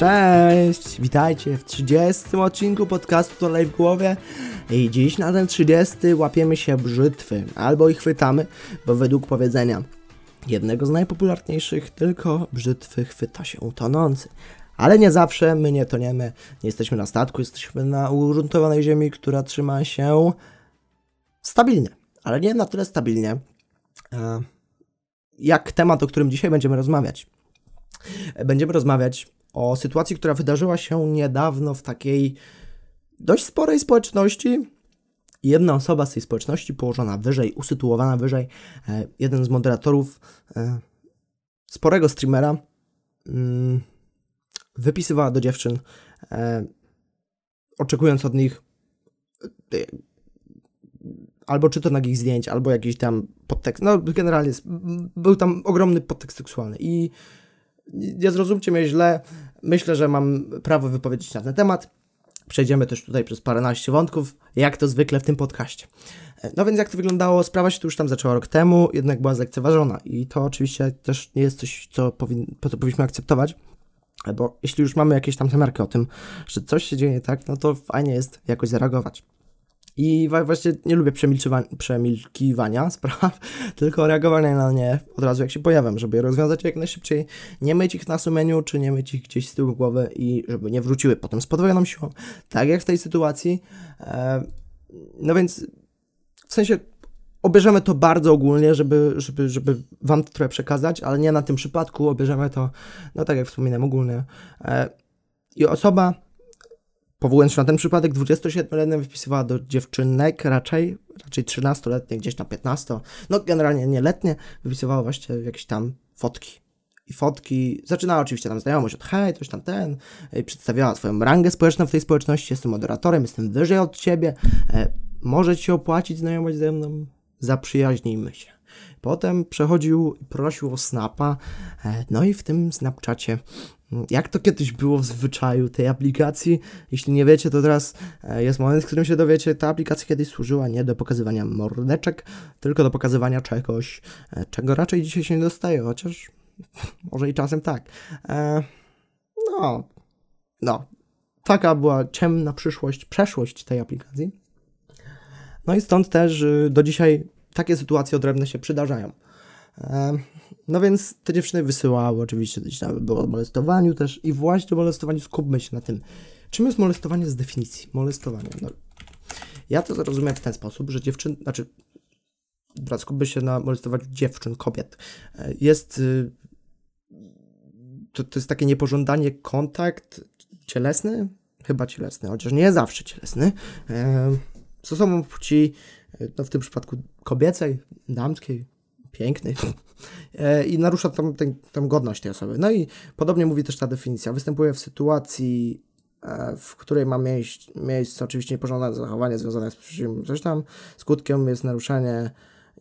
Cześć! Witajcie w 30 odcinku podcastu To Lej w głowie i dziś na ten 30 łapiemy się brzytwy, albo ich chwytamy, bo według powiedzenia jednego z najpopularniejszych tylko brzytwy chwyta się tonący. Ale nie zawsze my nie toniemy, nie jesteśmy na statku, jesteśmy na ugruntowanej ziemi, która trzyma się stabilnie, ale nie na tyle stabilnie, e, jak temat, o którym dzisiaj będziemy rozmawiać. Będziemy rozmawiać o sytuacji, która wydarzyła się niedawno w takiej dość sporej społeczności. Jedna osoba z tej społeczności, położona wyżej, usytuowana wyżej, e, jeden z moderatorów e, sporego streamera, mm, wypisywała do dziewczyn, e, oczekując od nich albo czy to nagich zdjęć, albo jakiś tam podtekst. No, generalnie był tam ogromny podtekst seksualny i nie zrozumcie mnie źle, myślę, że mam prawo wypowiedzieć na ten temat. Przejdziemy też tutaj przez paręnaście wątków, jak to zwykle w tym podcaście. No więc jak to wyglądało? Sprawa się tu już tam zaczęła rok temu, jednak była zlekceważona i to oczywiście też nie jest coś, co, powin, co powinniśmy akceptować, bo jeśli już mamy jakieś tam zamiarki o tym, że coś się dzieje tak, no to fajnie jest jakoś zareagować. I właśnie nie lubię przemilkiwania spraw, tylko reagowania na nie od razu jak się pojawiam, żeby je rozwiązać jak najszybciej, nie myć ich na sumieniu, czy nie myć ich gdzieś z tyłu głowy i żeby nie wróciły potem z podwojoną siłą, tak jak w tej sytuacji. E, no więc w sensie obierzemy to bardzo ogólnie, żeby, żeby, żeby wam to trochę przekazać, ale nie na tym przypadku, obierzemy to, no tak jak wspominałem, ogólnie. E, I osoba powołując się na ten przypadek, 27-letnia wypisywała do dziewczynek, raczej, raczej 13-letnie, gdzieś na 15, no generalnie nieletnie, wypisywała właśnie jakieś tam fotki. I fotki, zaczynała oczywiście tam znajomość od hej, coś tam ten, przedstawiała swoją rangę społeczną w tej społeczności, jestem moderatorem, jestem wyżej od ciebie, e, może ci opłacić znajomość ze mną, zaprzyjaźnijmy się. Potem przechodził prosił o snapa, e, no i w tym Snapchacie jak to kiedyś było w zwyczaju tej aplikacji? Jeśli nie wiecie, to teraz e, jest moment, w którym się dowiecie. Ta aplikacja kiedyś służyła nie do pokazywania mordeczek, tylko do pokazywania czegoś, e, czego raczej dzisiaj się nie dostaje, chociaż może i czasem tak. E, no, no. Taka była ciemna przyszłość, przeszłość tej aplikacji. No i stąd też y, do dzisiaj takie sytuacje odrębne się przydarzają. No więc te dziewczyny wysyłały oczywiście gdzieś tam było o molestowaniu też i właśnie o molestowaniu skupmy się na tym. Czym jest molestowanie z definicji? Molestowanie. No, ja to rozumiem w ten sposób, że dziewczyn, znaczy skupmy się na molestowaniu dziewczyn, kobiet. Jest y, to, to jest takie niepożądanie kontakt cielesny, chyba cielesny, chociaż nie zawsze cielesny, z osobą płci, no w tym przypadku kobiecej, damskiej, pięknej e, i narusza tam, godność tej osoby. No i podobnie mówi też ta definicja. Występuje w sytuacji, e, w której ma miejsce, miejsce oczywiście niepożądane zachowanie związane z coś tam. Skutkiem jest naruszenie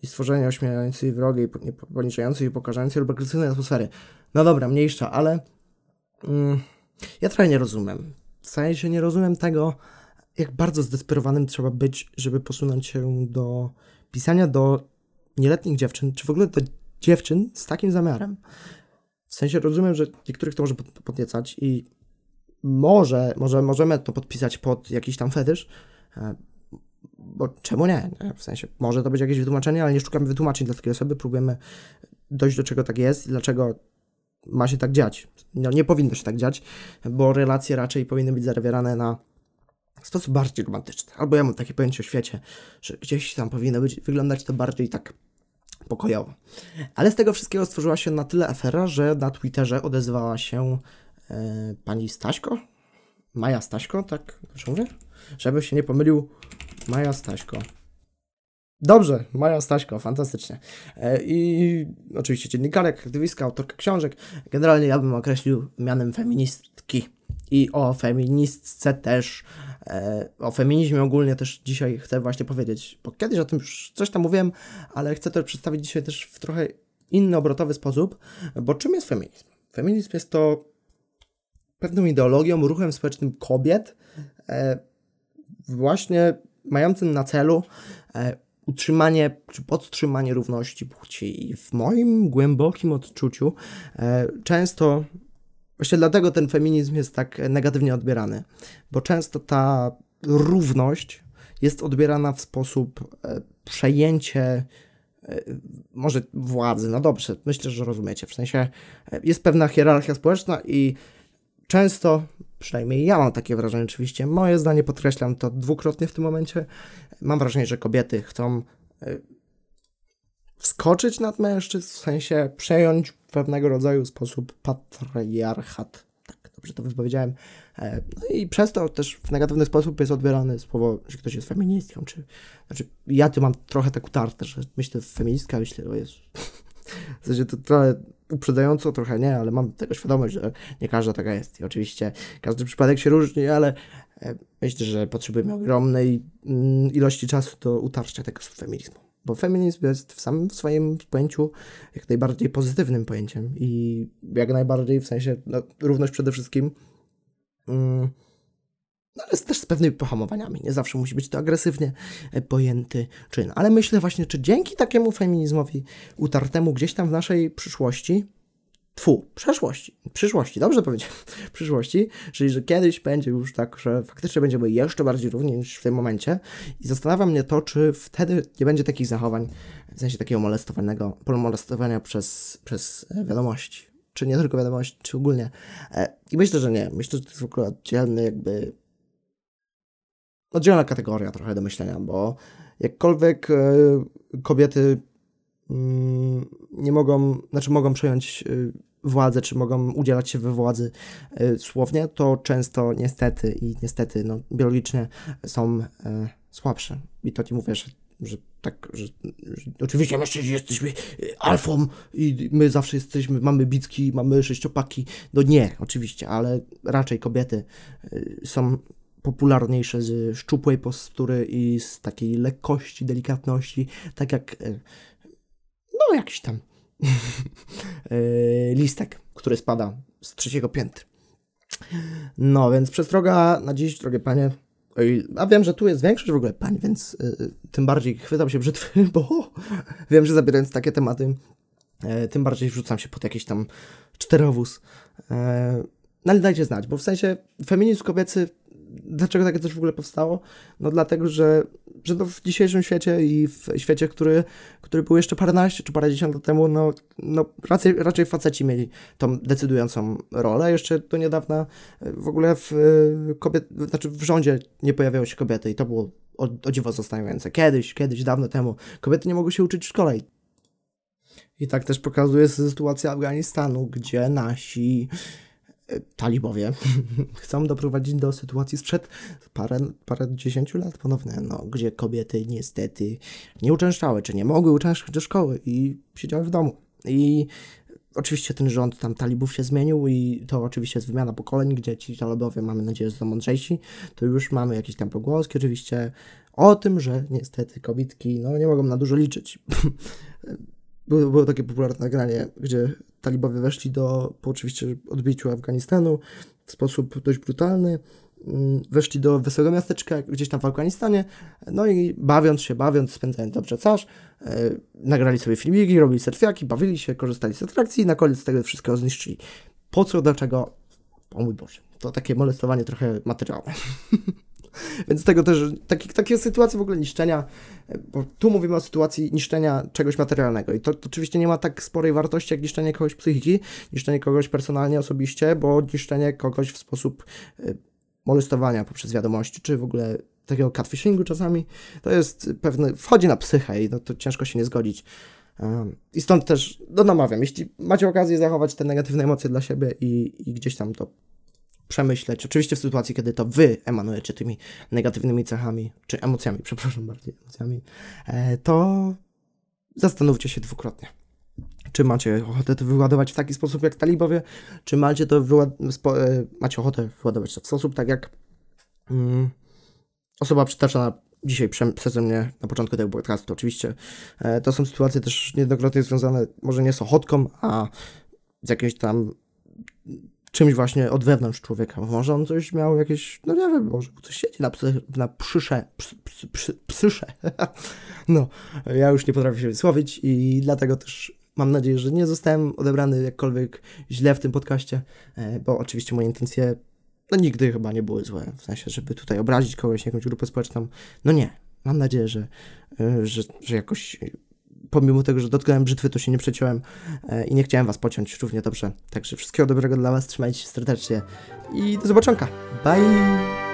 i stworzenie ośmieszającej, wrogiej, poniżającej i pokażającej lub agresywnej atmosfery. No dobra, mniejsza, ale mm, ja trochę nie rozumiem. W sensie nie rozumiem tego, jak bardzo zdesperowanym trzeba być, żeby posunąć się do pisania do nieletnich dziewczyn, czy w ogóle do dziewczyn z takim zamiarem. W sensie rozumiem, że niektórych to może podniecać i może, może możemy to podpisać pod jakiś tam fetysz, e, bo czemu nie? W sensie może to być jakieś wytłumaczenie, ale nie szukamy wytłumaczeń dla takiej osoby, próbujemy dojść do czego tak jest i dlaczego ma się tak dziać. No nie powinno się tak dziać, bo relacje raczej powinny być zawierane na sposób bardziej romantyczny. Albo ja mam takie pojęcie o świecie, że gdzieś tam powinno być, wyglądać to bardziej tak pokojowo. Ale z tego wszystkiego stworzyła się na tyle afera, że na Twitterze odezwała się e, pani Staśko, Maja Staśko, tak mówię? Żeby się nie pomylił, Maja Staśko. Dobrze, Maja Staśko, fantastycznie. E, I oczywiście dziennikarek, aktywistka, autorka książek. Generalnie ja bym określił mianem feministki. I o feministce też o feminizmie ogólnie też dzisiaj chcę właśnie powiedzieć, bo kiedyś o tym już coś tam mówiłem, ale chcę to przedstawić dzisiaj też w trochę inny, obrotowy sposób, bo czym jest feminizm? Feminizm jest to pewną ideologią, ruchem społecznym kobiet, e, właśnie mającym na celu e, utrzymanie czy podtrzymanie równości płci. I w moim głębokim odczuciu często Właśnie dlatego ten feminizm jest tak negatywnie odbierany, bo często ta równość jest odbierana w sposób e, przejęcie e, może władzy. No dobrze, myślę, że rozumiecie. W sensie e, jest pewna hierarchia społeczna i często, przynajmniej ja mam takie wrażenie, oczywiście, moje zdanie podkreślam to dwukrotnie w tym momencie. Mam wrażenie, że kobiety chcą wskoczyć nad mężczyzn, w sensie przejąć pewnego rodzaju sposób patriarchat. Tak, dobrze to wypowiedziałem. E, no i przez to też w negatywny sposób jest odbierane słowo, że ktoś jest feministką, czy... Znaczy, ja tu mam trochę tak utarte, że myślę feministka, myślę, o jest W sensie to trochę uprzedzająco, trochę nie, ale mam tego świadomość, że nie każda taka jest. I oczywiście każdy przypadek się różni, ale e, myślę, że potrzebujemy ogromnej mm, ilości czasu do utarcia tego feminizmu. Bo feminizm jest w samym swoim pojęciu jak najbardziej pozytywnym pojęciem i jak najbardziej w sensie no, równość przede wszystkim, mm, no, ale też z pewnymi pohamowaniami. Nie zawsze musi być to agresywnie e, pojęty czyn. Ale myślę właśnie, czy dzięki takiemu feminizmowi utartemu gdzieś tam w naszej przyszłości Tfu, przeszłości, przyszłości, dobrze powiedziałem, przyszłości, czyli że kiedyś będzie już tak, że faktycznie będziemy jeszcze bardziej równi niż w tym momencie i zastanawia mnie to, czy wtedy nie będzie takich zachowań, w sensie takiego molestowanego, molestowania przez, przez e, wiadomości, czy nie tylko wiadomości, czy ogólnie. E, I myślę, że nie, myślę, że to jest w ogóle oddzielny jakby, oddzielna kategoria trochę do myślenia, bo jakkolwiek e, kobiety mm, nie mogą, znaczy mogą przejąć władzę, czy mogą udzielać się we władzy y, słownie, to często niestety i niestety no, biologicznie są y, słabsze. I to ci mówię, że, że tak, że, że oczywiście mężczyźni jesteśmy alfą i my zawsze jesteśmy, mamy bicki, mamy sześciopaki. No nie, oczywiście, ale raczej kobiety są popularniejsze z szczupłej postury i z takiej lekkości, delikatności, tak jak no jakiś tam E, listek, który spada z trzeciego piętra. No, więc przestroga na dziś, drogie panie, a wiem, że tu jest większość w ogóle pań, więc y, tym bardziej chwytam się brzytwy, bo wiem, że zabierając takie tematy, y, tym bardziej wrzucam się pod jakiś tam czterowóz. Y, no ale dajcie znać, bo w sensie feminizm kobiecy dlaczego takie coś w ogóle powstało? No dlatego, że, że no w dzisiejszym świecie i w świecie, który, który był jeszcze paręnaście czy parędziesiąt lat temu, no, no raczej, raczej faceci mieli tą decydującą rolę. Jeszcze do niedawna w ogóle w, kobiet, znaczy w rządzie nie pojawiały się kobiety i to było o, o dziwo zastanawiające. Kiedyś, kiedyś, dawno temu kobiety nie mogły się uczyć w szkole. I tak też pokazuje sytuacja Afganistanu, gdzie nasi talibowie chcą doprowadzić do sytuacji sprzed parę, parę dziesięciu lat ponownie, no, gdzie kobiety niestety nie uczęszczały, czy nie mogły uczęszczać do szkoły i siedziały w domu. I oczywiście ten rząd tam talibów się zmienił i to oczywiście jest wymiana pokoleń, gdzie ci talibowie, mamy nadzieję, są mądrzejsi, to już mamy jakieś tam pogłoski oczywiście o tym, że niestety kobietki no, nie mogą na dużo liczyć. było, było takie popularne nagranie, gdzie talibowie weszli do, po oczywiście odbiciu Afganistanu w sposób dość brutalny, mm, weszli do wesołego miasteczka gdzieś tam w Afganistanie, no i bawiąc się, bawiąc, spędzając dobrze czas, yy, nagrali sobie filmiki, robili setwiaki, bawili się, korzystali z atrakcji i na koniec tego wszystko zniszczyli. Po co, dlaczego? O mój Boże, to takie molestowanie trochę materiału. Więc tego też, taki, takie sytuacje w ogóle niszczenia, bo tu mówimy o sytuacji niszczenia czegoś materialnego i to, to oczywiście nie ma tak sporej wartości jak niszczenie kogoś psychiki, niszczenie kogoś personalnie, osobiście, bo niszczenie kogoś w sposób y, molestowania poprzez wiadomości, czy w ogóle takiego catfishingu czasami, to jest pewne, wchodzi na psychę i no, to ciężko się nie zgodzić. I stąd też no, namawiam, jeśli macie okazję zachować te negatywne emocje dla siebie i, i gdzieś tam to przemyśleć. Oczywiście w sytuacji, kiedy to wy emanujecie tymi negatywnymi cechami, czy emocjami, przepraszam bardziej, emocjami, e, to zastanówcie się dwukrotnie. Czy macie ochotę to wyładować w taki sposób jak talibowie, czy macie to e, macie ochotę wyładować to w sposób tak jak mm, osoba przytaczana dzisiaj przeze mnie na początku tego podcastu. Oczywiście e, to są sytuacje też niejednokrotnie związane może nie z ochotką, a z jakimś tam czymś właśnie od wewnątrz człowieka. Może on coś miał jakieś, no nie wiem, może coś siedzi na, psy, na przysze, psy, psy, psysze. no, ja już nie potrafię się wysłowić i dlatego też Mam nadzieję, że nie zostałem odebrany jakkolwiek źle w tym podcaście, e, bo oczywiście moje intencje no nigdy chyba nie były złe, w sensie, żeby tutaj obrazić kogoś, jakąś grupę społeczną. No nie. Mam nadzieję, że, e, że, że jakoś pomimo tego, że dotknąłem brzytwy, to się nie przeciąłem e, i nie chciałem Was pociąć równie dobrze. Także wszystkiego dobrego dla Was, trzymajcie się serdecznie i do zobaczonka. Bye!